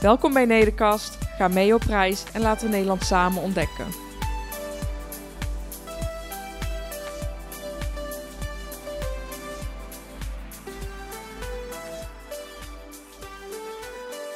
Welkom bij Nederkast, ga mee op reis en laten we Nederland samen ontdekken.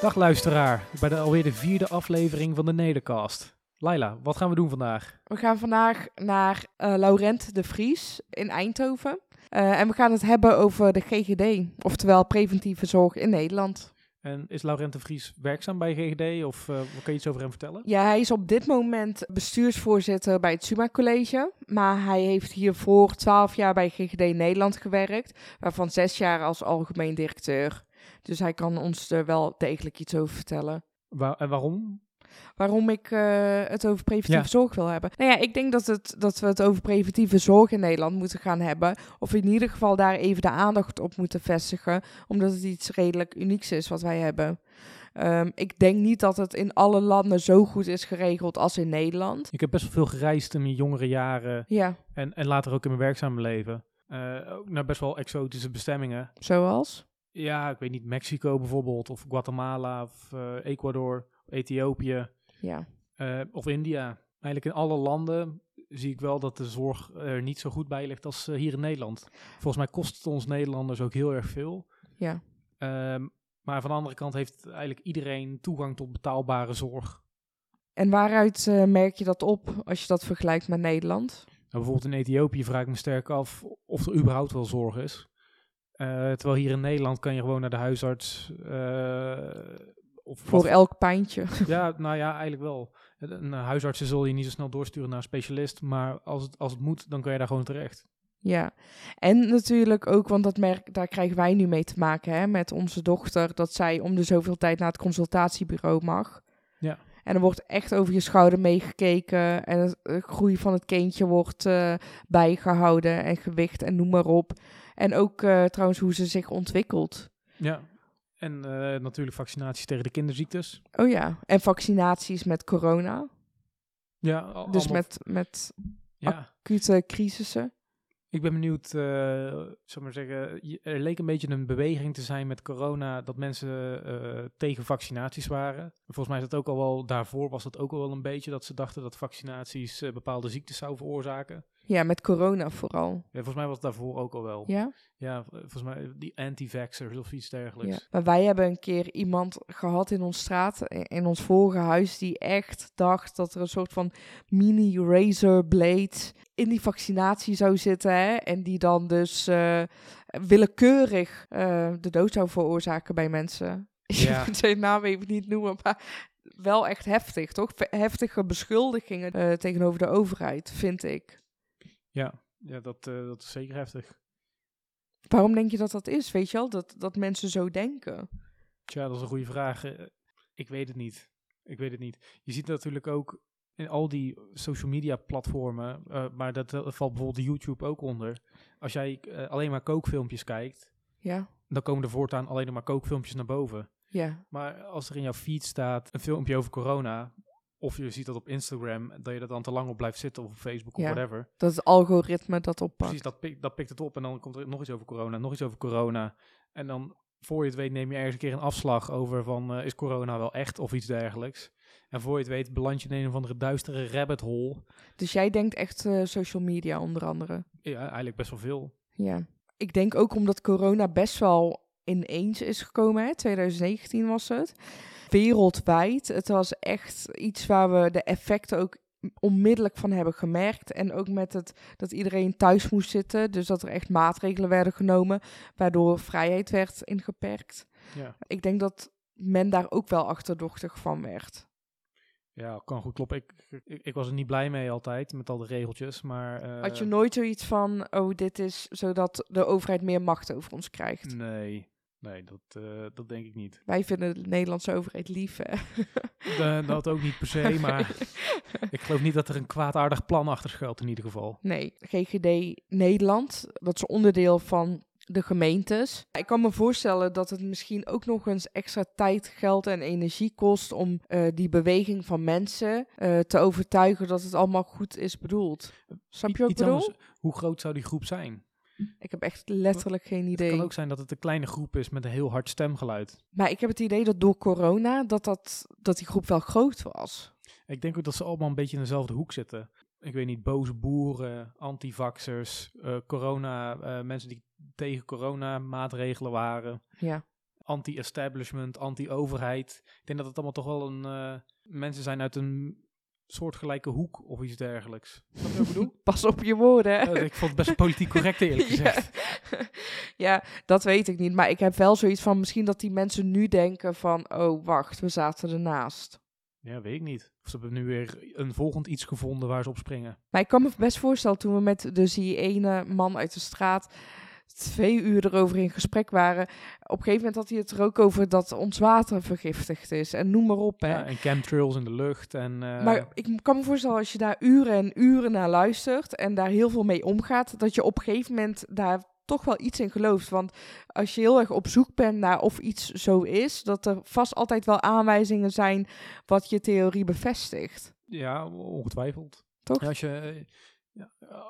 Dag luisteraar, bij de alweer de vierde aflevering van de Nedercast. Laila, wat gaan we doen vandaag? We gaan vandaag naar uh, Laurent de Vries in Eindhoven. Uh, en we gaan het hebben over de GGD, oftewel preventieve zorg in Nederland. En is Laurent de Vries werkzaam bij GGD of uh, kan je iets over hem vertellen? Ja, hij is op dit moment bestuursvoorzitter bij het Suma College. Maar hij heeft hiervoor twaalf jaar bij GGD Nederland gewerkt, waarvan zes jaar als algemeen directeur. Dus hij kan ons er wel degelijk iets over vertellen. Waar, en waarom? Waarom ik uh, het over preventieve ja. zorg wil hebben. Nou ja, ik denk dat, het, dat we het over preventieve zorg in Nederland moeten gaan hebben. Of in ieder geval daar even de aandacht op moeten vestigen. Omdat het iets redelijk unieks is wat wij hebben. Um, ik denk niet dat het in alle landen zo goed is geregeld als in Nederland. Ik heb best wel veel gereisd in mijn jongere jaren. Ja. En, en later ook in mijn werkzame leven. Uh, ook naar best wel exotische bestemmingen. Zoals? Ja, ik weet niet, Mexico bijvoorbeeld, of Guatemala, of uh, Ecuador, Ethiopië. Ja. Uh, of India. Eigenlijk in alle landen zie ik wel dat de zorg er niet zo goed bij ligt als uh, hier in Nederland. Volgens mij kost het ons Nederlanders ook heel erg veel. Ja. Um, maar van de andere kant heeft eigenlijk iedereen toegang tot betaalbare zorg. En waaruit uh, merk je dat op als je dat vergelijkt met Nederland? Nou, bijvoorbeeld in Ethiopië vraag ik me sterk af of er überhaupt wel zorg is. Uh, terwijl hier in Nederland kan je gewoon naar de huisarts. Uh, of Voor wat... elk pijntje. Ja, nou ja, eigenlijk wel. Een huisarts zal je niet zo snel doorsturen naar een specialist. Maar als het, als het moet, dan kan je daar gewoon terecht. Ja, en natuurlijk ook, want dat merk, daar krijgen wij nu mee te maken hè, met onze dochter. Dat zij om de zoveel tijd naar het consultatiebureau mag. Ja. En er wordt echt over je schouder meegekeken. En het, de groei van het kindje wordt uh, bijgehouden. En gewicht en noem maar op. En ook uh, trouwens hoe ze zich ontwikkelt. Ja, en uh, natuurlijk vaccinaties tegen de kinderziektes. Oh ja, en vaccinaties met corona. Ja, al, dus met, met ja. acute crisissen. Ik ben benieuwd, uh, zal maar zeggen, er leek een beetje een beweging te zijn met corona dat mensen uh, tegen vaccinaties waren. Volgens mij is dat ook al wel, daarvoor was dat ook al wel een beetje dat ze dachten dat vaccinaties uh, bepaalde ziektes zouden veroorzaken. Ja, met corona vooral. Ja, volgens mij was het daarvoor ook al wel. Ja? Ja, volgens mij die anti-vaxxers of iets dergelijks. Ja. Maar wij hebben een keer iemand gehad in ons straat, in ons vorige huis, die echt dacht dat er een soort van mini razor blade in die vaccinatie zou zitten. Hè? En die dan dus uh, willekeurig uh, de dood zou veroorzaken bij mensen. Ja. Ik moet zijn naam even niet noemen, maar wel echt heftig, toch? Heftige beschuldigingen uh, tegenover de overheid, vind ik. Ja, ja dat, uh, dat is zeker heftig. Waarom denk je dat dat is? Weet je wel, dat, dat mensen zo denken? Tja, dat is een goede vraag. Ik weet het niet. Ik weet het niet. Je ziet natuurlijk ook in al die social media platformen, uh, maar dat, dat, valt bijvoorbeeld YouTube ook onder. Als jij uh, alleen maar kookfilmpjes kijkt, ja. dan komen er voortaan alleen maar kookfilmpjes naar boven. Ja. Maar als er in jouw feed staat een filmpje over corona, of je ziet dat op Instagram, dat je er dan te lang op blijft zitten of op Facebook ja, of whatever. Dat is het algoritme dat oppakt. Precies, dat, pik, dat pikt het op en dan komt er nog iets over corona, nog iets over corona. En dan, voor je het weet, neem je ergens een keer een afslag over van, uh, is corona wel echt of iets dergelijks. En voor je het weet, beland je in een of andere duistere rabbit hole. Dus jij denkt echt uh, social media onder andere? Ja, eigenlijk best wel veel. Ja. Ik denk ook omdat corona best wel ineens is gekomen, hè? 2019 was het. Wereldwijd. Het was echt iets waar we de effecten ook onmiddellijk van hebben gemerkt. En ook met het dat iedereen thuis moest zitten. Dus dat er echt maatregelen werden genomen, waardoor vrijheid werd ingeperkt. Ja. Ik denk dat men daar ook wel achterdochtig van werd. Ja, kan goed kloppen. Ik, ik, ik, was er niet blij mee altijd met al de regeltjes, maar... Uh, Had je nooit zoiets van, oh, dit is zodat de overheid meer macht over ons krijgt? Nee, Nee, dat, eh, dat denk ik niet. Wij vinden de Nederlandse overheid lief, hè? Da- dat ook niet per se, maar ik geloof niet dat er een kwaadaardig plan achter schuilt in ieder geval. Nee, GGD Nederland, dat is onderdeel van de gemeentes. Ik kan me voorstellen dat het misschien ook nog eens extra tijd, geld en energie kost om eh, die beweging van mensen eh, te overtuigen dat het allemaal goed is bedoeld. Snap je wat ik Iets bedoel? anders, hoe groot zou die groep zijn? Ik heb echt letterlijk geen Het idee. kan ook zijn dat het een kleine groep is met een heel hard stemgeluid. Maar ik heb het idee dat door corona, dat, dat, dat die groep wel groot was. Ik denk ook dat ze allemaal een beetje in dezelfde hoek zitten. Ik weet niet, boze boeren, antivaxers, eh, corona, eh, mensen die tegen corona maatregelen waren, Ja. anti-establishment, anti-overheid. Ik denk dat het allemaal toch wel een eh, mensen zijn uit een soortgelijke hoek of iets dergelijks. Snap je wat ik bedoel? Pas op je woorden. Eh, ik vond het best politiek correct eerlijk gezegd. Ja. ja, dat weet ik niet. Maar ik heb wel zoiets van misschien dat die mensen nu denken van... Oh, wacht, we zaten ernaast. Ja, weet ik niet. Of ze hebben nu weer een volgend iets gevonden waar ze op springen. Maar ik kan me best voorstellen toen we met dus die ene man uit de straat... twee uur erover in gesprek waren. Op een gegeven moment had hij het er ook over dat ons water vergiftigd is. En noem maar op, hè. Ja, en chemtrails in de lucht en... eh, Maar ik kan me voorstellen als je daar uren en uren naar luistert en daar heel veel mee omgaat, dat je op een gegeven moment daar toch wel iets in gelooft. Want als je heel erg op zoek bent naar of iets zo is, dat er vast altijd wel aanwijzingen zijn wat je theorie bevestigt. Ja, ongetwijfeld. Toch? Ja, als, je, eh,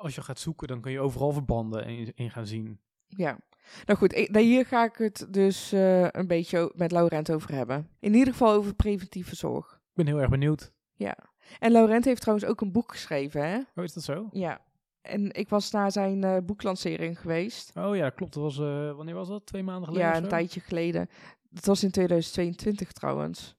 als je gaat zoeken, dan kun je overal verbanden in, in gaan zien. Ja. Nou goed, ik, nou, hier ga ik het dus eh, een beetje met Laurent over hebben. In ieder geval over preventieve zorg. Ik ben heel erg benieuwd. En Laurent heeft trouwens ook een boek geschreven, hè? Oh, is dat zo? Ja. En ik was naar zijn eh, boeklancering geweest. Oh ja, klopt. Dat was, eh, wanneer was dat? Twee maanden geleden Ja, een tijdje geleden. Dat was in 2022 trouwens.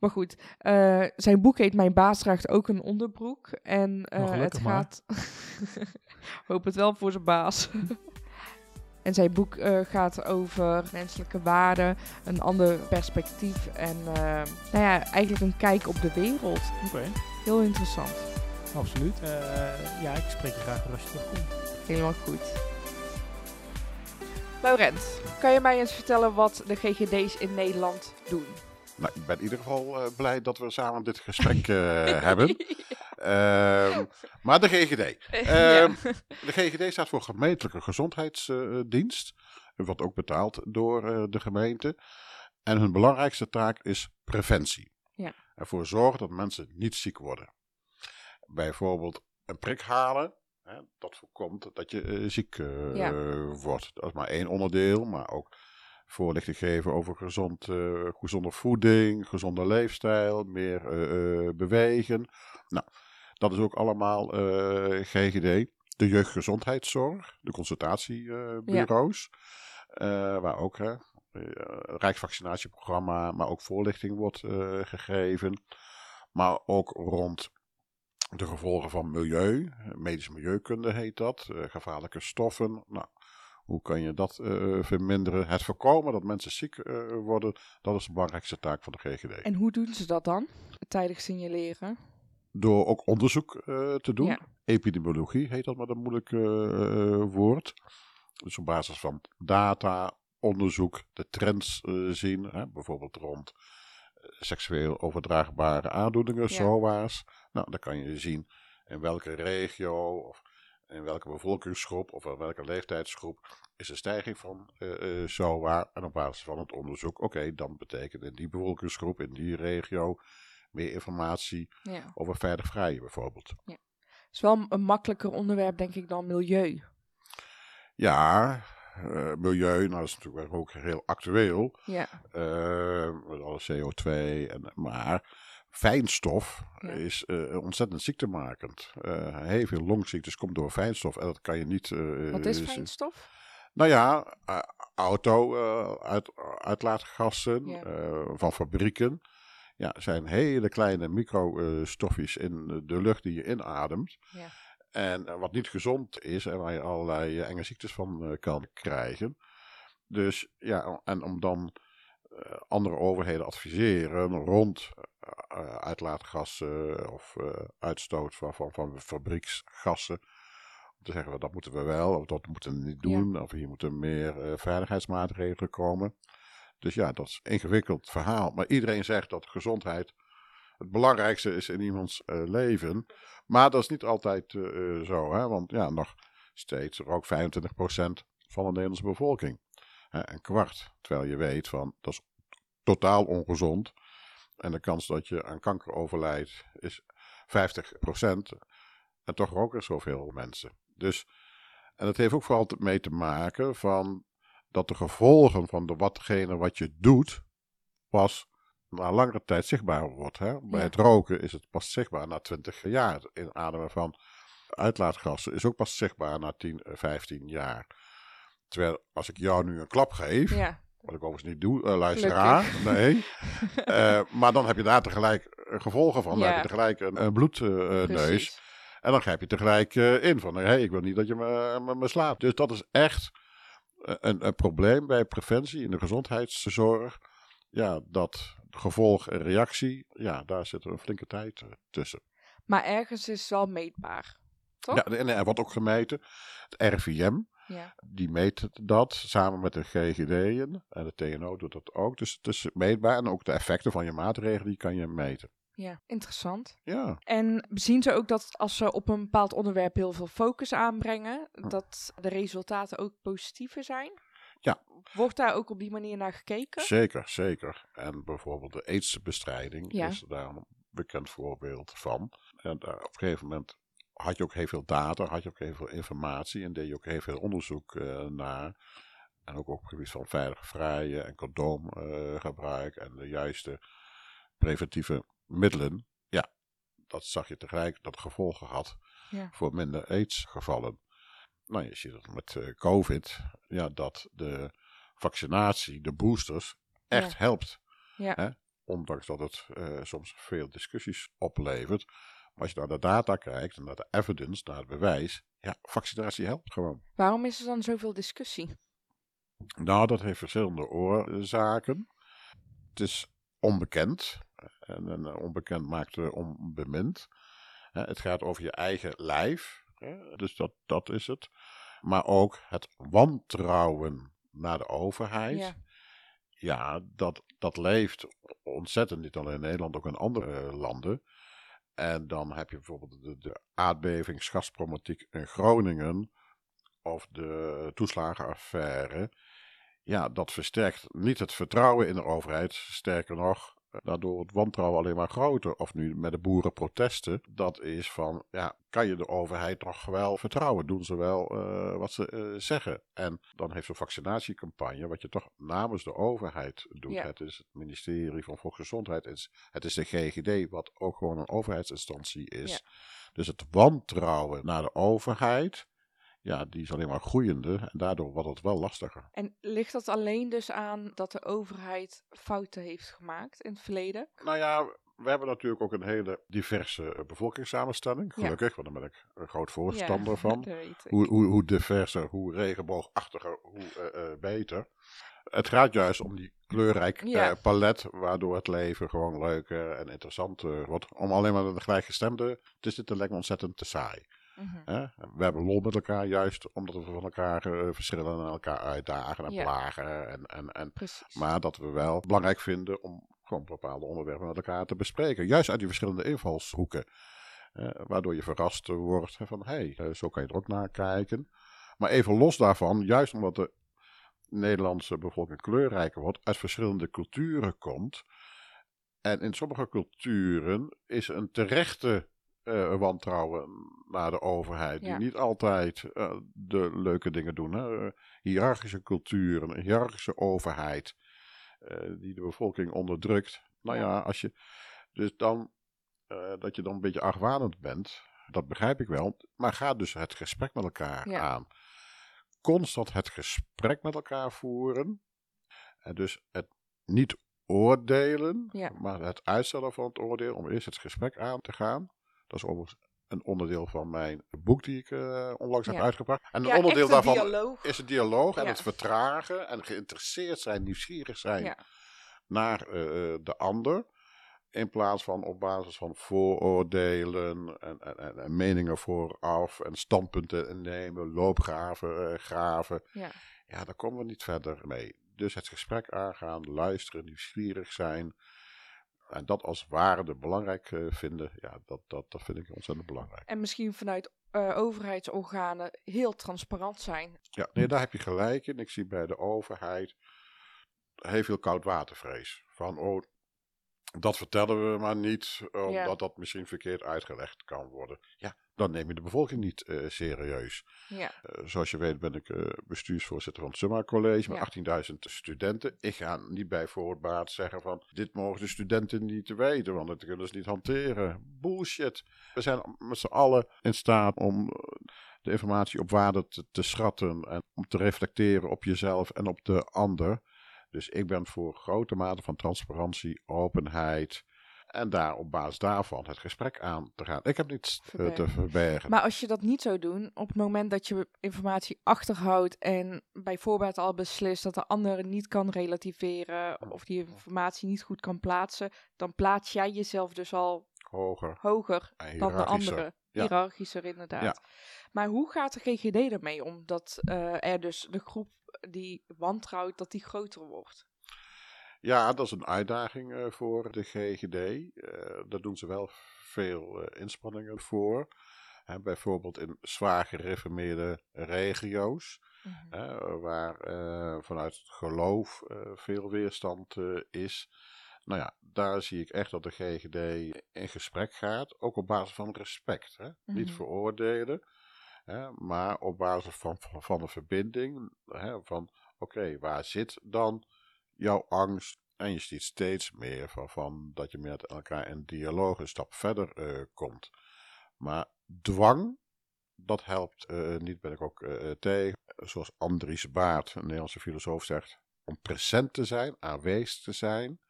Maar goed, eh, zijn boek heet Mijn baas draagt ook een onderbroek. En Nou, het gaat... Hoop het wel voor zijn baas. en zijn boek eh, gaat over menselijke waarden, een ander perspectief en nou ja, eigenlijk een kijk op de wereld. Oké, Heel interessant. absoluut. Ja, ik spreek je graag als je terugkomt. Helemaal goed. Laurent, kan je mij eens vertellen wat de GGD's in Nederland doen? Nou, ik ben in ieder geval eh, blij dat we samen dit gesprek eh, hebben. Ehm, maar de GGD. ja. Ehm, De GGD staat voor Gemeentelijke Gezondheidsdienst. Wordt ook betaald door eh, de gemeente. En hun belangrijkste taak is preventie. Ja. Ervoor zorgen dat mensen niet ziek worden. Bijvoorbeeld een prik halen. Hè, dat voorkomt dat je eh, ziek eh, Ja. wordt. Dat is maar één onderdeel. Maar ook voorlichting geven over gezond, eh, gezonde voeding, gezonde leefstijl, meer eh, eh, bewegen. Nou, dat is ook allemaal GGD. De jeugdgezondheidszorg, de consultatiebureaus, waar ook Rijksvaccinatieprogramma, maar ook voorlichting wordt gegeven. Maar ook rond de gevolgen van milieu, medische milieukunde heet dat, gevaarlijke stoffen. Nou, hoe kan je dat eh, verminderen? Het voorkomen dat mensen ziek eh, worden, dat is de belangrijkste taak van de GGD. En hoe doen ze dat dan? Tijdig signaleren? Door ook onderzoek eh, te doen. Ja. Epidemiologie heet dat met een moeilijk eh, eh, woord. Dus op basis van data, onderzoek, de trends eh, zien. Hè, bijvoorbeeld rond eh, seksueel overdraagbare aandoeningen, Ja. SOA's. Nou, dan kan je zien in welke regio of in welke bevolkingsgroep of in welke leeftijdsgroep is de stijging van eh eh, SOA. En op basis van het onderzoek, oké, dan betekent in die bevolkingsgroep, in die regio, meer informatie Ja. over veilig vrijen bijvoorbeeld. is wel een- makkelijker onderwerp, denk ik, dan milieu. Ja, eh, milieu, nou dat is natuurlijk ook heel actueel. Ja, met alle CO2, en, maar fijnstof Ja. is eh, ontzettend ziektemakend. Eh, heel veel longziektes komt door fijnstof en dat kan je niet... eh, wat is fijnstof? Nou ja, auto, uit, uitlaatgassen Ja. van fabrieken. Ja, zijn hele kleine microstofjes in de lucht die je inademt. Ja. En wat niet gezond is en waar je allerlei enge ziektes van kan krijgen. Dus ja, en om dan andere overheden adviseren rond uitlaatgassen of eh, uitstoot van, van, van fabrieksgassen. Dan zeggen we dat moeten we wel, of dat moeten we niet doen, of hier moeten meer eh, veiligheidsmaatregelen komen. Dus ja, dat is een ingewikkeld verhaal. Maar iedereen zegt dat gezondheid het belangrijkste is in iemands eh, leven. Maar dat is niet altijd eh, eh, zo, hè? want ja, nog steeds ook 25% van de Nederlandse bevolking. Hè, een kwart. Terwijl je weet van dat is totaal ongezond. En de kans dat je aan kanker overlijdt is 50%. En toch roken er zoveel mensen. Dus, en dat heeft ook vooral mee te maken van dat de gevolgen van de watgene wat je doet, pas na langere tijd zichtbaar wordt. Hè? Bij Ja. het roken is het pas zichtbaar na 20 jaar. Het inademen van uitlaatgassen is ook pas zichtbaar na 10, eh, 15 jaar. Terwijl als ik jou nu een klap geef, Ja, wat ik overigens niet doe, uh, luisteraar, nee. Eh, maar dan heb je daar tegelijk eh, gevolgen van. Dan heb je tegelijk een, een bloedneus. En dan grijp je tegelijk in van, hé, hey, ik wil niet dat je me, me, me slaat. Dus dat is echt een, een probleem bij preventie in de gezondheidszorg. Ja, dat gevolg en reactie, ja, daar zit een flinke tijd tussen. Maar ergens is het wel meetbaar. Toch? Ja, en er wordt ook gemeten. Het RVM, Ja. die meet dat samen met de GGD'en. En de TNO doet dat ook. Dus het is meetbaar. En ook de effecten van je maatregelen, die kan je meten. ja, interessant. Ja, En zien ze ook dat als ze op een bepaald onderwerp heel veel focus aanbrengen, Hm. dat de resultaten ook positiever zijn? Ja. Wordt daar ook op die manier naar gekeken? zeker, zeker. En bijvoorbeeld de aidsbestrijding Ja. is daar een bekend voorbeeld van. En daar op een gegeven moment had je ook heel veel data, had je ook heel veel informatie en deed je ook heel veel onderzoek eh, naar. En ook op het gebied van veilig vrijen en condoomgebruik en de juiste preventieve middelen. Ja, dat zag je tegelijk dat gevolgen had Ja. voor minder aidsgevallen. Nou, je ziet het met eh, COVID, ja, dat de vaccinatie, de boosters, echt Ja. helpt. Ja. Hè? Ondanks dat het eh, soms veel discussies oplevert. Maar als je naar de data kijkt en naar de evidence, naar het bewijs, ja, vaccinatie helpt gewoon. Waarom is er dan zoveel discussie? Nou, dat heeft verschillende oorzaken. Het is onbekend. En, en eh, onbekend maakt eh, onbemind. Het gaat over je eigen lijf. Dus dat, dat is het. Maar ook het wantrouwen naar de overheid. Ja. Ja, dat, dat leeft ontzettend. Niet alleen in Nederland, ook in andere eh, landen. En dan heb je bijvoorbeeld de, de aardbevingsgasproblematiek in Groningen. Of de toeslagenaffaire. Ja, dat versterkt niet het vertrouwen in de overheid. Sterker nog, daardoor het wantrouwen alleen maar groter. Of nu met de boerenprotesten. Dat is van, ja, kan je de overheid nog wel vertrouwen? Doen ze wel eh, wat ze eh, zeggen? En dan heeft zo'n vaccinatiecampagne, wat je toch namens de overheid doet. Ja. Het is het ministerie van Volksgezondheid. Het is, het is de GGD, wat ook gewoon een overheidsinstantie is. Ja. Dus het wantrouwen naar de overheid, ja, die is alleen maar groeiende. En daardoor wordt het wel lastiger. En ligt dat alleen dus aan dat de overheid fouten heeft gemaakt in het verleden? Nou ja, we hebben natuurlijk ook een hele diverse eh, bevolkingssamenstelling. Ja. Gelukkig, want daar ben ik een groot voorstander Ja, van. Hoe, hoe, hoe diverser, hoe regenboogachtiger, hoe eh, eh, beter. Het gaat juist om die kleurrijk palet, waardoor het leven gewoon leuker en interessanter wordt. Om alleen maar de gelijkgestemde te zitten, lijkt me ontzettend te saai. Mhm. We hebben lol met elkaar, juist omdat we van elkaar eh, verschillen en elkaar uitdagen en Ja. plagen. En, en, en, Precies. maar dat we wel belangrijk vinden om gewoon bepaalde onderwerpen met elkaar te bespreken. Juist uit die verschillende invalshoeken. Eh, waardoor je verrast wordt van, hé, hey, eh, zo kan je er ook naar kijken. Maar even los daarvan, juist omdat de Nederlandse bevolking kleurrijker wordt, uit verschillende culturen komt. En in sommige culturen is een terechte eh, wantrouwen naar de overheid, Ja. die niet altijd eh, de leuke dingen doen. Hè? Hiërarchische culturen, een hiërarchische overheid, eh, die de bevolking onderdrukt. Nou Ja. ja, als je dus dan eh, dat je dan een beetje argwanend bent, dat begrijp ik wel. Maar ga dus het gesprek met elkaar Ja. aan. Constant het gesprek met elkaar voeren. En dus het niet oordelen, Ja. maar het uitstellen van het oordeel om eerst het gesprek aan te gaan. Dat is overigens een onderdeel van mijn boek die ik eh, onlangs Ja. heb uitgebracht. En een ja, onderdeel een daarvan dialoog. is het dialoog en Ja. het vertragen en geïnteresseerd zijn, nieuwsgierig zijn naar eh, de ander. In plaats van op basis van vooroordelen en, en, en, en meningen vooraf en standpunten nemen, loopgraven, eh, graven. Ja. Ja, daar komen we niet verder mee. Dus het gesprek aangaan, luisteren, nieuwsgierig zijn. En dat als waarde belangrijk eh, vinden, ja, dat, dat, dat vind ik ontzettend belangrijk. En misschien vanuit eh, overheidsorganen heel transparant zijn. Ja, nee, daar heb je gelijk in. Ik zie bij de overheid heel veel koudwatervrees. Van, oh, dat vertellen we maar niet, omdat Ja. dat misschien verkeerd uitgelegd kan worden. Ja, dan neem je de bevolking niet eh, serieus. Ja. Eh, zoals je weet ben ik eh, bestuursvoorzitter van het Summa College met Ja. 18.000 studenten. Ik ga niet bij voorbaat zeggen van dit mogen de studenten niet weten, want dat kunnen ze niet hanteren. Bullshit. We zijn met z'n allen in staat om de informatie op waarde te, te schatten en om te reflecteren op jezelf en op de ander. Dus ik ben voor grote mate van transparantie, openheid en daar op basis daarvan het gesprek aan te gaan. Ik heb niets eh, te Verbergen. Maar als je dat niet zou doen, op het moment dat je informatie achterhoudt en bij voorbaat al beslist dat de ander niet kan relativeren of die informatie niet goed kan plaatsen, dan plaats jij jezelf dus al Hoger hoger dan de andere. Ja. Hiërarchischer inderdaad. Ja. Maar hoe gaat de GGD ermee om dat eh, er dus de groep die wantrouwt, dat die groter wordt? Ja, dat is een uitdaging eh, voor de GGD. Eh, daar doen ze wel veel eh, inspanningen voor. Bijvoorbeeld in zwaar gereformeerde regio's, hè, waar vanuit het geloof veel weerstand is. Nou ja, daar zie ik echt dat de GGD in gesprek gaat, ook op basis van respect. Hè? Niet Mhm. veroordelen, hè, maar op basis van, van, van de verbinding. Hè, van oké, waar zit dan jouw angst? En je ziet steeds meer van, van dat je met elkaar in dialoog een stap verder eh, komt. Maar dwang, dat helpt eh, niet, ben ik ook eh, tegen. Zoals Andries Baart, een Nederlandse filosoof, zegt: om present te zijn, aanwezig te zijn.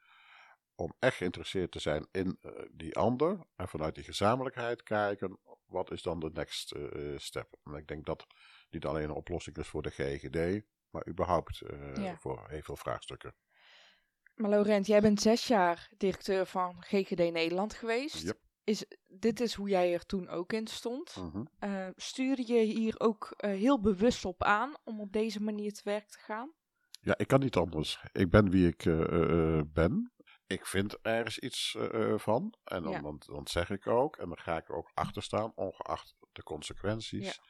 Om echt geïnteresseerd te zijn in die ander. En vanuit die gezamenlijkheid kijken: wat is dan de next step? En ik denk dat niet alleen een oplossing is voor de GGD, maar überhaupt Ja. voor heel veel vraagstukken. Maar Laurent, jij bent zes jaar directeur van GGD Nederland geweest. Yep. Is, dit is hoe jij er toen ook in stond. Mhm. Eh, stuurde je hier ook eh, heel bewust op aan om op deze manier te werk te gaan? Ja, ik kan niet anders. Ik ben wie ik eh, ben. Ik vind ergens iets van. En dan, Ja. dan, dan zeg ik ook. En dan ga ik er ook achter staan, ongeacht de consequenties. Ja.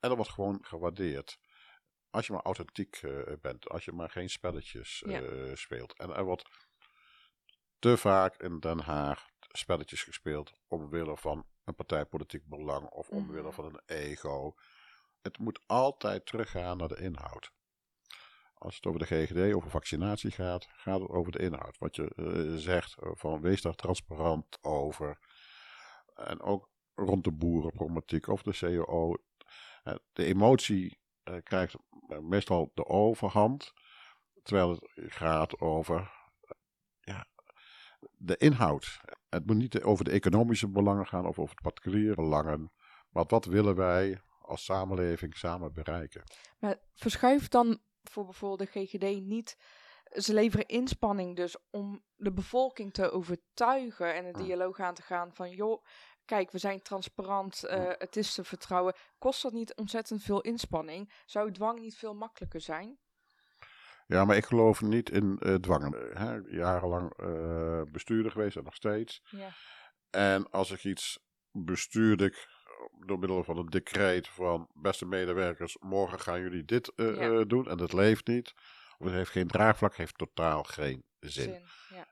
En dat wordt gewoon gewaardeerd. Als je maar authentiek eh, bent. Als je maar geen spelletjes Ja. eh, speelt. En er wordt te vaak in Den Haag spelletjes gespeeld. omwille van een partijpolitiek belang. Of omwille Mhm. van een ego. Het moet altijd teruggaan naar de inhoud. Als het over de GGD, over vaccinatie gaat, gaat het over de inhoud. Wat je eh, zegt, van wees daar transparant over. En ook rond de boerenproblematiek of de COO. De emotie krijgt meestal de overhand. Terwijl het gaat over eh, ja, de inhoud. Het moet niet over de economische belangen gaan of over de particuliere belangen. Maar wat willen wij als samenleving samen bereiken? Maar verschuift dan voor bijvoorbeeld de GGD niet. Ze leveren inspanning dus om de bevolking te overtuigen en een Mm. dialoog aan te gaan van joh, kijk, we zijn transparant, eh, het is te vertrouwen. Kost dat niet ontzettend veel inspanning? Zou dwang niet veel makkelijker zijn? Ja, maar ik geloof niet in eh, dwangen. Hè? Jarenlang eh, bestuurder geweest en nog steeds. Ja. En als ik iets bestuurde ik door middel van een decreet van beste medewerkers, morgen gaan jullie dit Ja. doen en dat leeft niet. Of het heeft geen draagvlak, heeft totaal geen zin. Zin. Ja.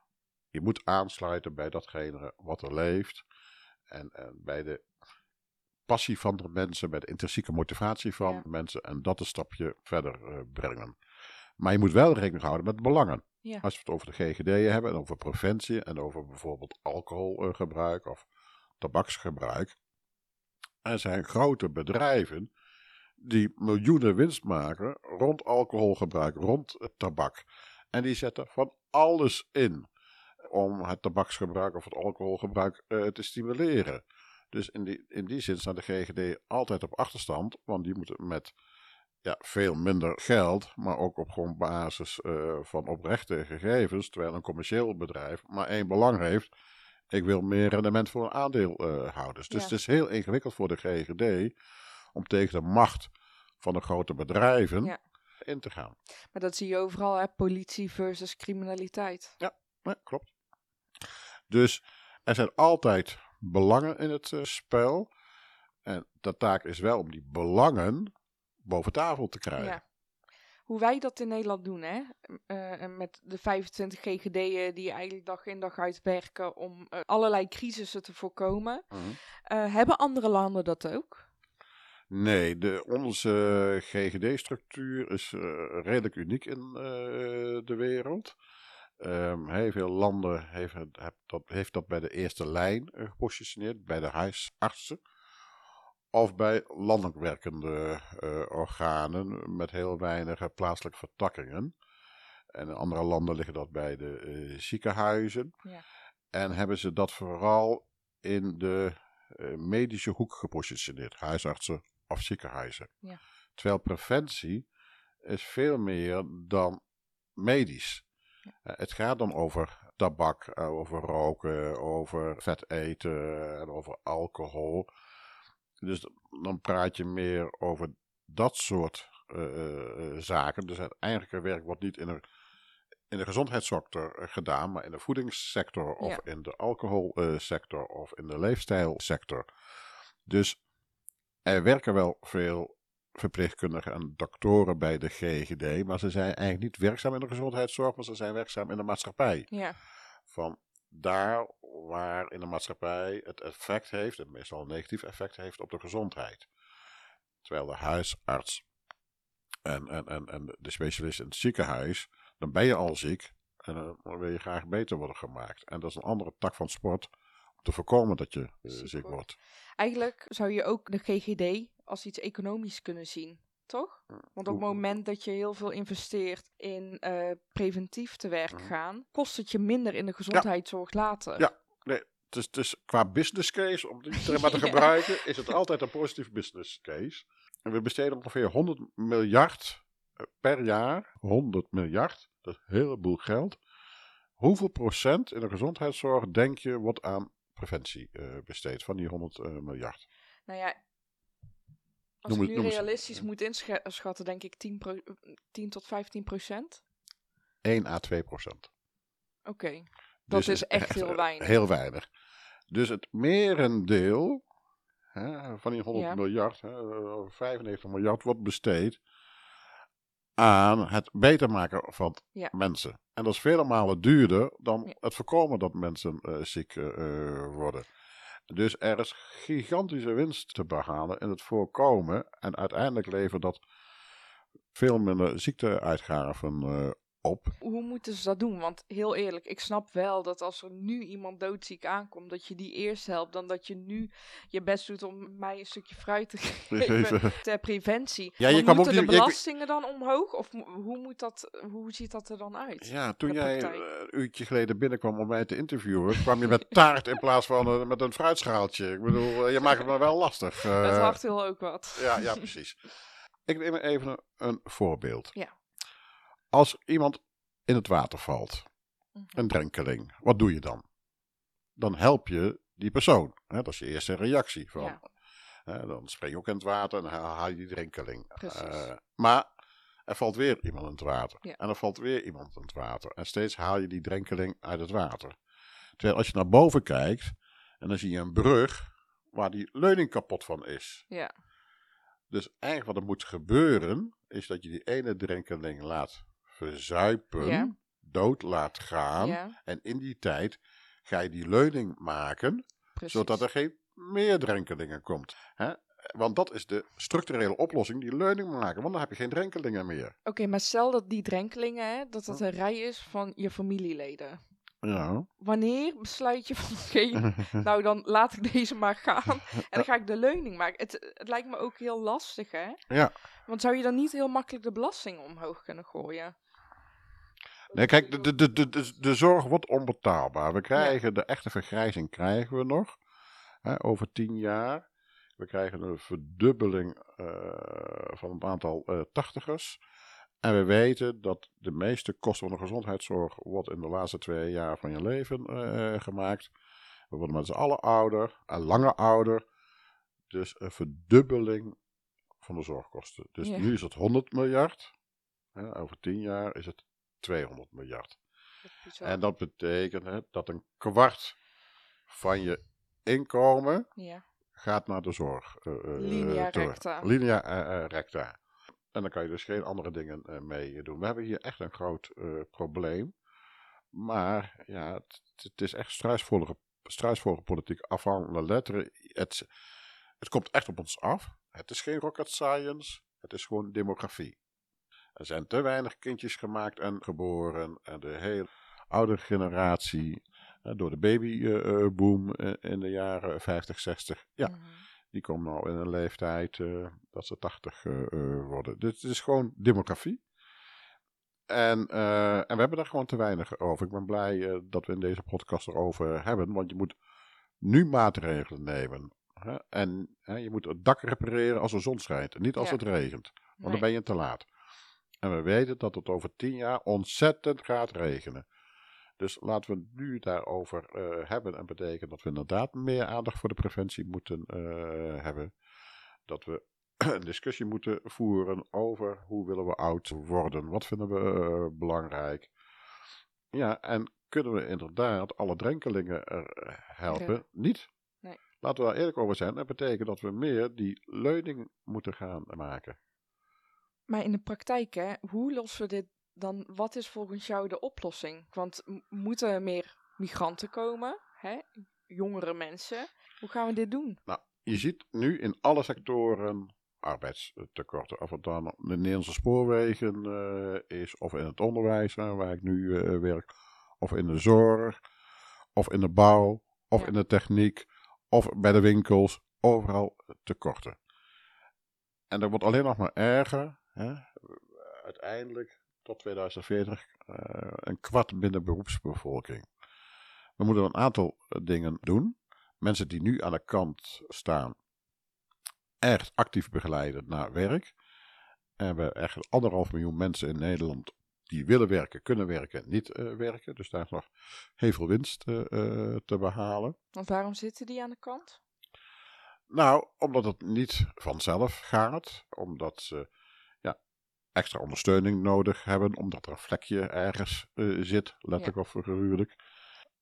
Je moet aansluiten bij datgene wat er leeft. En, en bij de passie van de mensen, bij de intrinsieke motivatie van Ja. de mensen. En dat een stapje verder eh, brengen. Maar je moet wel rekening houden met belangen. Ja. Als we het over de GGD hebben en over preventie en over bijvoorbeeld alcoholgebruik of tabaksgebruik. Er zijn grote bedrijven die miljoenen winst maken rond alcoholgebruik, rond eh, tabak. En die zetten van alles in om het tabaksgebruik of het alcoholgebruik eh, te stimuleren. Dus in die, in die zin staat de GGD altijd op achterstand, want die moeten met ja, veel minder geld, maar ook op gewoon basis eh, van oprechte gegevens. Terwijl een commercieel bedrijf maar één belang heeft. Ik wil meer rendement voor aandeelhouders. dus Ja. het is heel ingewikkeld voor de GGD om tegen de macht van de grote bedrijven Ja. in te gaan. Maar dat zie je overal, hè? politie versus criminaliteit. Ja, klopt. Dus er zijn altijd belangen in het eh, spel. En de taak is wel om die belangen boven tafel te krijgen. Ja. Hoe wij dat in Nederland doen, hè? Eh, en met de 25 GGD'en die eigenlijk dag in dag uit werken om eh, allerlei crisissen te voorkomen. Mhm. Eh, hebben andere landen dat ook? Nee, de, onze GGD-structuur is eh, redelijk uniek in eh, de wereld. Heel veel landen heeft, heb dat, heeft dat bij de eerste lijn eh, gepositioneerd, bij de huisartsen. Of bij landelijk werkende eh, organen met heel weinig eh, plaatselijke vertakkingen. En in andere landen liggen dat bij de ziekenhuizen. Ja. En hebben ze dat vooral in de medische hoek gepositioneerd. Huisartsen of ziekenhuizen. Ja. Terwijl preventie is veel meer dan medisch. Eh, het gaat dan over tabak, eh, over roken, over vet eten en over alcohol. Dus dan praat je meer over dat soort eh, zaken. Dus het eigenlijke werk wordt niet in de, in de gezondheidssector gedaan, maar in de voedingssector of Ja. in de alcoholsector of in de leefstijlsector. Dus er werken wel veel verpleegkundigen en doktoren bij de GGD, maar ze zijn eigenlijk niet werkzaam in de gezondheidszorg, maar ze zijn werkzaam in de maatschappij. Ja, Van daar waar in de maatschappij het effect heeft, en meestal een negatief effect heeft op de gezondheid. Terwijl de huisarts en, en, en, en de specialist in het ziekenhuis, dan ben je al ziek en dan wil je graag beter worden gemaakt. En dat is een andere tak van sport om te voorkomen dat je eh, Ziek wordt. eigenlijk zou je ook de GGD als iets economisch kunnen zien, toch? Want op het moment dat je heel veel investeert in eh, preventief te werk gaan, kost het je minder in de gezondheidszorg later. Ja. Nee, het is qua business case, om die term maar te Ja. gebruiken, is het altijd een positief business case. En we besteden ongeveer 100 miljard eh, per jaar. 100 miljard, dat is een heleboel geld. Hoeveel procent in de gezondheidszorg denk je wordt aan preventie eh, besteed van die 100 eh, miljard? Nou ja, als Noem ik nu noem eens. realistisch moet inschatten, denk ik 10, pro- 10 tot 15 procent. 1 à 2 procent. Oké, dat Dus is echt heel eh, weinig. Heel weinig. Dus het merendeel hè, van die 100 Ja. miljard, hè, eh, 95 miljard, wordt besteed aan het beter maken van Ja. mensen. En dat is vele malen duurder dan Ja. het voorkomen dat mensen eh, ziek eh, eh, worden. Dus er is gigantische winst te behalen in het voorkomen. En uiteindelijk levert dat veel minder ziekteuitgaven eh, op. Hoe moeten ze dat doen? Want heel eerlijk, ik snap wel dat als er nu iemand doodziek aankomt, dat je die eerst helpt, dan dat je nu je best doet om mij een stukje fruit te geven Even. ter preventie. Ja, je kwam moeten ook de je- belastingen dan omhoog? Of hoe, moet dat, hoe ziet dat er dan uit? Ja, toen jij eh, een uurtje geleden binnenkwam om mij te interviewen, kwam je met taart in plaats van eh, met een fruitschaaltje. Ik bedoel, eh, je maakt het me wel lastig. Het hart wil ook wat. ja, ja, precies. Ik neem even een, een voorbeeld. Ja. Als iemand in het water valt, Mhm. een drenkeling, wat doe je dan? Dan help je die persoon. Hè? Dat is je eerste reactie. Van, Ja. hè, dan spring je ook in het water en haal je die drenkeling. Eh, maar er valt weer iemand in het water. Ja. En er valt weer iemand in het water. En steeds haal je die drenkeling uit het water. Terwijl als je naar boven kijkt, en dan zie je een brug waar die leuning kapot van is. Ja. Dus eigenlijk wat er moet gebeuren, is dat je die ene drenkeling laat verzuipen, Ja. dood laat gaan. ja, En in die tijd ga je die leuning maken, precies. zodat er geen meer drenkelingen komt. Hè? Want dat is de structurele oplossing, die leuning maken. Want dan heb je geen drenkelingen meer. Oké, maar stel dat die drenkelingen, hè, dat dat een rij is van je familieleden. Ja. Wanneer besluit je van, oké, nou dan laat ik deze maar gaan en dan ga ik de leuning maken. Het, het lijkt me ook heel lastig, hè? Ja. Want zou je dan niet heel makkelijk de belasting omhoog kunnen gooien? Nee, kijk, de, de, de, de, de, zorg wordt onbetaalbaar. We krijgen de echte vergrijzing krijgen we nog. Hè, over tien jaar We krijgen een verdubbeling eh, van het aantal uh, tachtigers. En we weten dat de meeste kosten van de gezondheidszorg wordt in de laatste twee jaar van je leven uh, gemaakt. We worden met z'n allen ouder en langer ouder. Dus een verdubbeling van de zorgkosten. Dus Ja. nu is het 100 miljard. Hè, over 10 jaar is het 200 miljard. Dat. En dat betekent hè, dat een kwart van je inkomen ja. gaat naar de zorg. eh, Linea terug. recta. Linea recta. En dan kan je dus geen andere dingen mee doen. We hebben hier echt een groot probleem. Maar ja, het, het is echt struisvolle, struisvolle politiek. Avant la lettre. Het, het komt echt op ons af. Het is geen rocket science. Het is gewoon demografie. Er zijn te weinig kindjes gemaakt en geboren. En de hele oude generatie, eh, door de babyboom eh, in de jaren 50, 60. Ja, Mhm. die komen nou in een leeftijd eh, dat ze 80 eh, eh, worden. Het is gewoon demografie. En, eh, en we hebben daar gewoon te weinig over. Ik ben blij eh, dat we in deze podcast erover hebben. Want je moet nu maatregelen nemen. Hè? En hè, je moet het dak repareren als de zon schijnt. Niet als Ja. het regent. Want Nee. dan ben je te laat. En we weten dat het over tien jaar ontzettend gaat regenen. Dus laten we het nu daarover eh, hebben. En betekent dat we inderdaad meer aandacht voor de preventie moeten eh, hebben. Dat we een discussie moeten voeren over hoe willen we oud worden. Wat vinden we eh, belangrijk. Ja, en kunnen we inderdaad alle drenkelingen helpen? Niet. Nee. Laten we daar eerlijk over zijn. Dat betekent dat we meer die leuning moeten gaan maken. Maar in de praktijk, hè, hoe lossen we dit dan? Wat is volgens jou de oplossing? Want moeten er meer migranten komen? Hè? Jongere mensen? Hoe gaan we dit doen? Nou, je ziet nu in alle sectoren arbeidstekorten. Of het dan de Nederlandse spoorwegen eh, is, of in het onderwijs, hè, waar ik nu eh, werk, of in de zorg, of in de bouw, of Ja. in de techniek, of bij de winkels. Overal tekorten. En dat wordt alleen nog maar erger. Hè? Uiteindelijk tot 2040 eh, een kwart binnen beroepsbevolking. We moeten een aantal eh, dingen doen. Mensen die nu aan de kant staan, echt actief begeleiden naar werk. En we hebben echt anderhalf miljoen mensen in Nederland die willen werken, kunnen werken, niet eh, werken. Dus daar is nog heel veel winst eh, eh, te behalen. Want waarom zitten die aan de kant? Nou, omdat het niet vanzelf gaat. Omdat ze extra ondersteuning nodig hebben. Omdat er een vlekje ergens eh, zit, letterlijk of figuurlijk.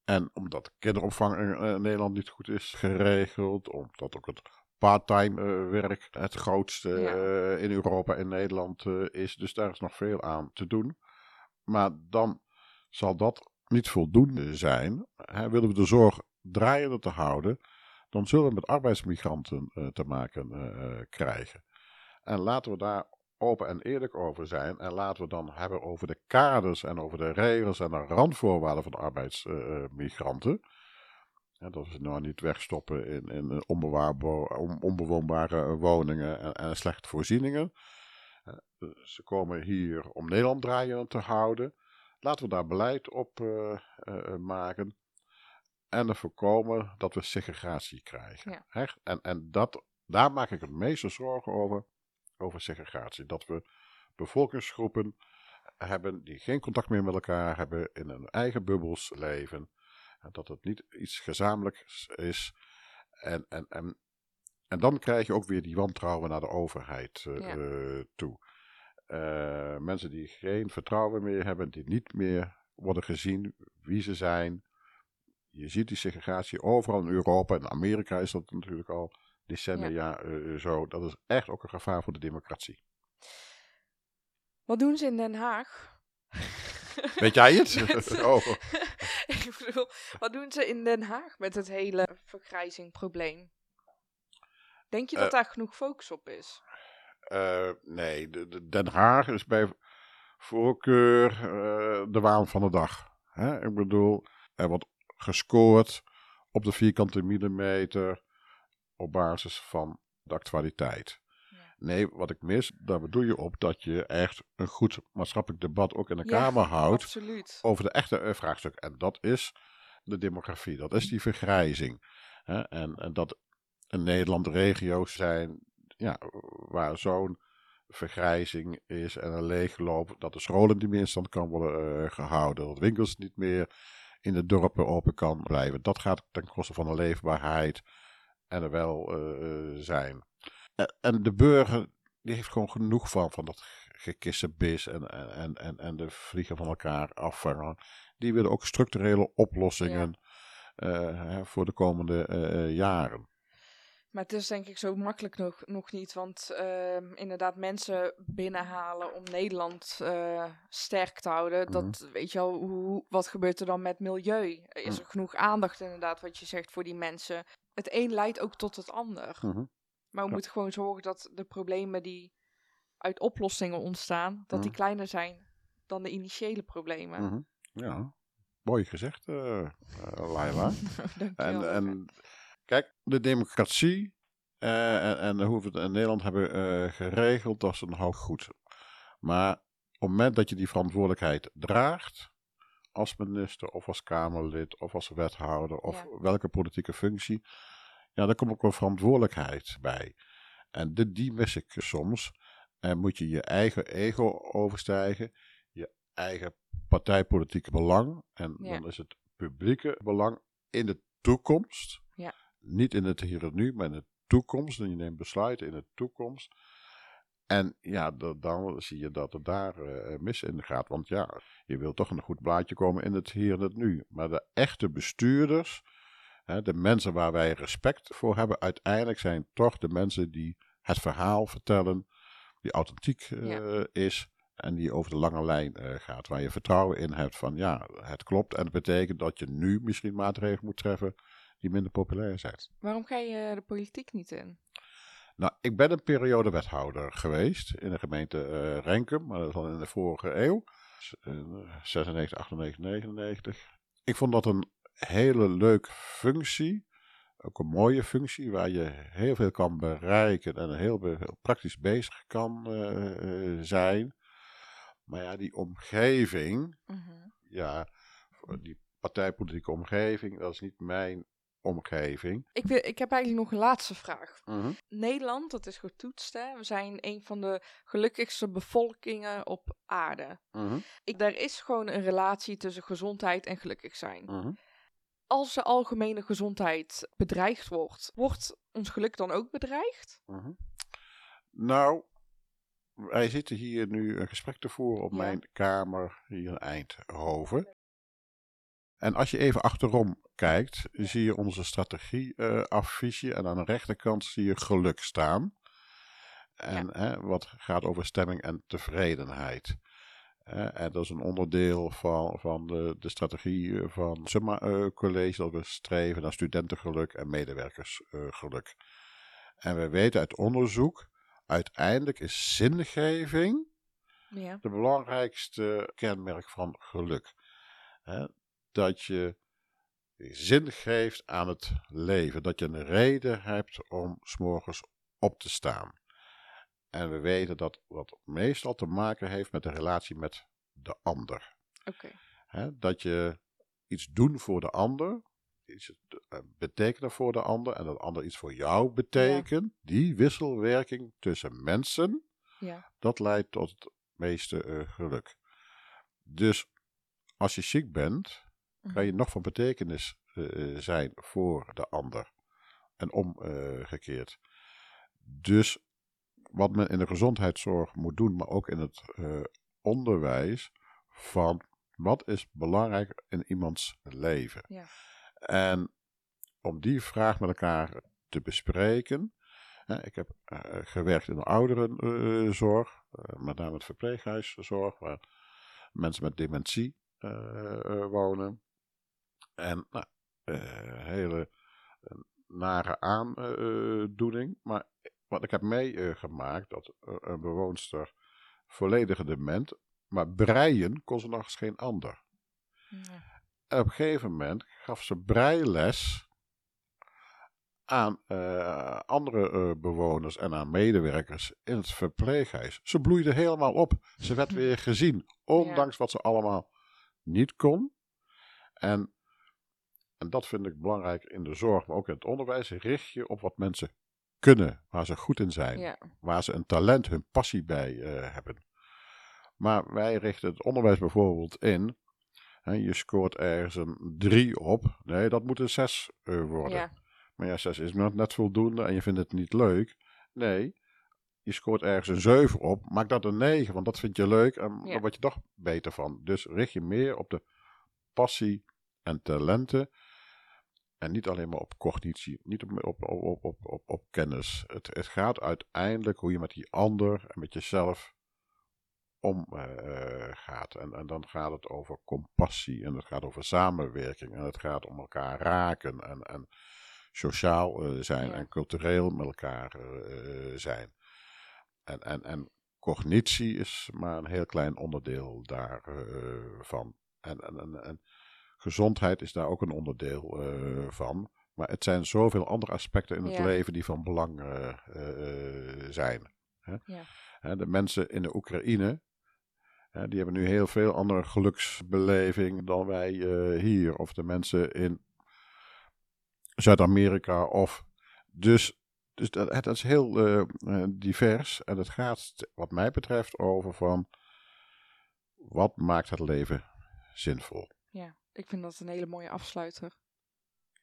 En omdat de kinderopvang in eh, Nederland niet goed is geregeld. Omdat ook het parttime eh, werk het grootste Ja. in Europa en Nederland is. Dus daar is nog veel aan te doen. Maar dan zal dat niet voldoende zijn. Hè, willen we de zorg draaiende te houden, dan zullen we met arbeidsmigranten te maken krijgen. En laten we daar open en eerlijk over zijn. En laten we dan hebben over de kaders en over de regels en de randvoorwaarden van de arbeidsmigranten. En dat we ze nou niet wegstoppen in, in onbewoonbare woningen en, en slechte voorzieningen. Eh, Ze komen hier om Nederland draaiende te houden. Laten we daar beleid op eh, eh, maken. En er voorkomen dat we segregatie krijgen. Ja. En, en dat, daar maak ik het meeste zorgen over. Over segregatie. Dat we bevolkingsgroepen hebben die geen contact meer met elkaar hebben. In hun eigen bubbels leven. En dat het niet iets gezamenlijks is. En, en, en, en dan krijg je ook weer die wantrouwen naar de overheid eh, Ja. eh, toe. Eh, mensen die geen vertrouwen meer hebben, die niet meer worden gezien wie ze zijn. Je ziet die segregatie overal in Europa. In Amerika is dat natuurlijk al decennia eh, zo. Dat is echt ook een gevaar voor de democratie. Wat doen ze in Den Haag? Weet jij het? Met- oh. Ik bedoel, wat doen ze in Den Haag met het hele vergrijzingprobleem? Denk je dat Eh. daar genoeg focus op is? Eh, nee, de, de- Den Haag is bij voorkeur eh, de waan van de dag. Hè? Ik bedoel, er wordt gescoord op de vierkante millimeter op basis van de actualiteit. Ja. Nee, wat ik mis, daar bedoel je op dat je echt een goed maatschappelijk debat ook in de Ja, Kamer houdt Absoluut. over de echte eh, vraagstuk. En dat is de demografie, dat is die vergrijzing. Hè? En, en dat in Nederland regio's zijn ja, waar zo'n vergrijzing is en een leegloop, dat de scholen niet meer in stand kan worden gehouden, dat winkels niet meer in de dorpen open kan blijven. Dat gaat ten koste van de leefbaarheid en er wel zijn. En de burger die heeft gewoon genoeg van, van dat gekissenbis en, en, en, en de vliegen van elkaar afvangen. Die willen ook structurele oplossingen ja. voor de komende jaren. Maar het is denk ik zo makkelijk nog, nog niet. Want uh, inderdaad, mensen binnenhalen om Nederland uh, sterk te houden. Dat mhm. weet je al, hoe, wat gebeurt er dan met milieu? Is mhm. er genoeg aandacht, inderdaad, wat je zegt voor die mensen? Het een leidt ook tot het ander. Mm Maar we moeten gewoon zorgen dat de problemen die uit oplossingen ontstaan, dat die mhm. kleiner zijn dan de initiële problemen. Ja, mooi gezegd, uh, Laila. en, en Kijk, de democratie uh, en, en, hoe we het in Nederland hebben uh, geregeld, dat is een hoog goed. Maar op het moment dat je die verantwoordelijkheid draagt, als minister of als Kamerlid of als wethouder of welke politieke functie, ja, dan komt ook wel verantwoordelijkheid bij. En dit, die mis ik soms. En moet je je eigen ego overstijgen, je eigen partijpolitieke belang. En dan is het publieke belang in de toekomst. Ja niet in het hier en nu, maar in de toekomst. En je neemt besluiten in de toekomst. En ja, dan zie je dat het daar uh, mis in gaat. Want ja, je wilt toch een goed blaadje komen in het hier en het nu. Maar de echte bestuurders, hè, de mensen waar wij respect voor hebben, uiteindelijk zijn toch de mensen die het verhaal vertellen, die authentiek uh, is en die over de lange lijn uh, gaat. Waar je vertrouwen in hebt van ja, het klopt. En dat betekent dat je nu misschien maatregelen moet treffen die minder populair zijn. Waarom ga je de politiek niet in? Nou, ik ben een periode wethouder geweest in de gemeente uh, Renkum, maar dat is al in de vorige eeuw. 96, 98, 99. Ik vond dat een hele leuke functie. Ook een mooie functie waar je heel veel kan bereiken en heel, heel praktisch bezig kan uh, zijn. Maar ja, die omgeving, mm ja, die partijpolitieke omgeving, dat is niet mijn omgeving. Ik, wil, ik heb eigenlijk nog een laatste vraag. Mhm. Nederland, dat is getoetst, hè? we zijn een van de gelukkigste bevolkingen op aarde. Uh ik, daar is gewoon een relatie tussen gezondheid en gelukkig zijn. Mhm. Als de algemene gezondheid bedreigd wordt, wordt ons geluk dan ook bedreigd? Mhm. Nou, wij zitten hier nu een gesprek te voeren op mijn kamer hier in Eindhoven. En als je even achterom kijkt, zie je onze strategieaffiche uh, en aan de rechterkant zie je geluk staan. En hè, wat gaat over stemming en tevredenheid. en dat is een onderdeel van, van de, de strategie van Summa uh, College, dat we streven naar studentengeluk en medewerkersgeluk. en we weten uit onderzoek, uiteindelijk is zingeving ja. de belangrijkste kenmerk van geluk. Dat je zin geeft aan het leven. Dat je een reden hebt om s'morgens op te staan. En we weten dat dat meestal te maken heeft met de relatie met de ander. dat je iets doen voor de ander, iets eh, betekenen voor de ander en dat de ander iets voor jou betekent. Die wisselwerking tussen mensen, ja. dat leidt tot het meeste uh, geluk. Dus als je ziek bent, kan je mhm. nog van betekenis uh, zijn voor de ander. En omgekeerd. dus wat men in de gezondheidszorg moet doen, maar ook in het uh, onderwijs, van wat is belangrijk in iemands leven. Ja. En om die vraag met elkaar te bespreken. ik heb gewerkt in de ouderenzorg, met name het verpleeghuiszorg, waar mensen met dementie wonen. En nou, uh, hele uh, nare aandoening. maar wat ik heb meegemaakt, dat een bewoonster volledig dement, maar breien kon ze nog eens geen ander. En op een gegeven moment gaf ze breiles aan uh, andere uh, bewoners en aan medewerkers in het verpleeghuis. Ze bloeide helemaal op. Ze werd weer gezien, ondanks wat ze allemaal niet kon. En en dat vind ik belangrijk in de zorg, maar ook in het onderwijs, richt je op wat mensen kunnen, waar ze goed in zijn, Ja. waar ze een talent, hun passie bij eh, hebben. Maar wij richten het onderwijs bijvoorbeeld in, hè, je scoort ergens een 3 op, nee, dat moet een 6 eh, worden. Ja. Maar ja, 6 is net, net voldoende en je vindt het niet leuk. Nee, je scoort ergens een 7 op, maak dat een 9, want dat vind je leuk en Ja. daar word je toch beter van. Dus richt je meer op de passie en talenten. En niet alleen maar op cognitie, niet op, op, op, op, op, op kennis. Het, het gaat uiteindelijk hoe je met die ander en met jezelf omgaat. en, en dan gaat het over compassie en het gaat over samenwerking en het gaat om elkaar raken en, en sociaal eh, zijn Ja. en cultureel met elkaar eh, zijn. En, en, en cognitie is maar een heel klein onderdeel daarvan. en, en, en, en gezondheid is daar ook een onderdeel eh, van. Maar het zijn zoveel andere aspecten in het Ja. leven die van belang eh, eh, zijn. Hè? Ja. De mensen in de Oekraïne, hè, die hebben nu heel veel andere geluksbeleving dan wij hier. Of de mensen in Zuid-Amerika. Of dus, dus dat, het is heel divers. En het gaat, wat mij betreft, over van wat maakt het leven zinvol. Ik vind dat een hele mooie afsluiter.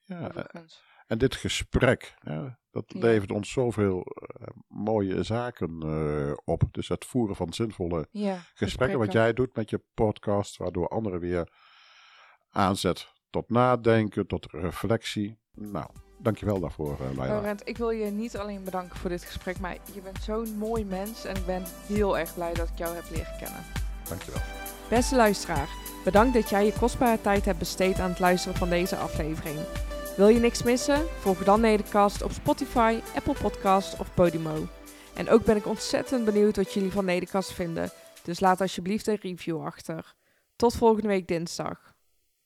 Ja, overigens. En dit gesprek, hè, dat Ja. levert ons zoveel eh, mooie zaken eh, op. Dus het voeren van zinvolle Ja, gesprekken, wat jij doet met je podcast, waardoor anderen weer aanzet tot nadenken, tot reflectie. Nou, dankjewel daarvoor, uh, Laila. Laurent, ik wil je niet alleen bedanken voor dit gesprek, maar je bent zo'n mooi mens en ik ben heel erg blij dat ik jou heb leren kennen. Dankjewel. Beste luisteraar, bedankt dat jij je kostbare tijd hebt besteed aan het luisteren van deze aflevering. Wil je niks missen? Volg dan Nedercast op Spotify, Apple Podcasts of Podimo. En ook ben ik ontzettend benieuwd wat jullie van Nedercast vinden, dus laat alsjeblieft een review achter. Tot volgende week dinsdag.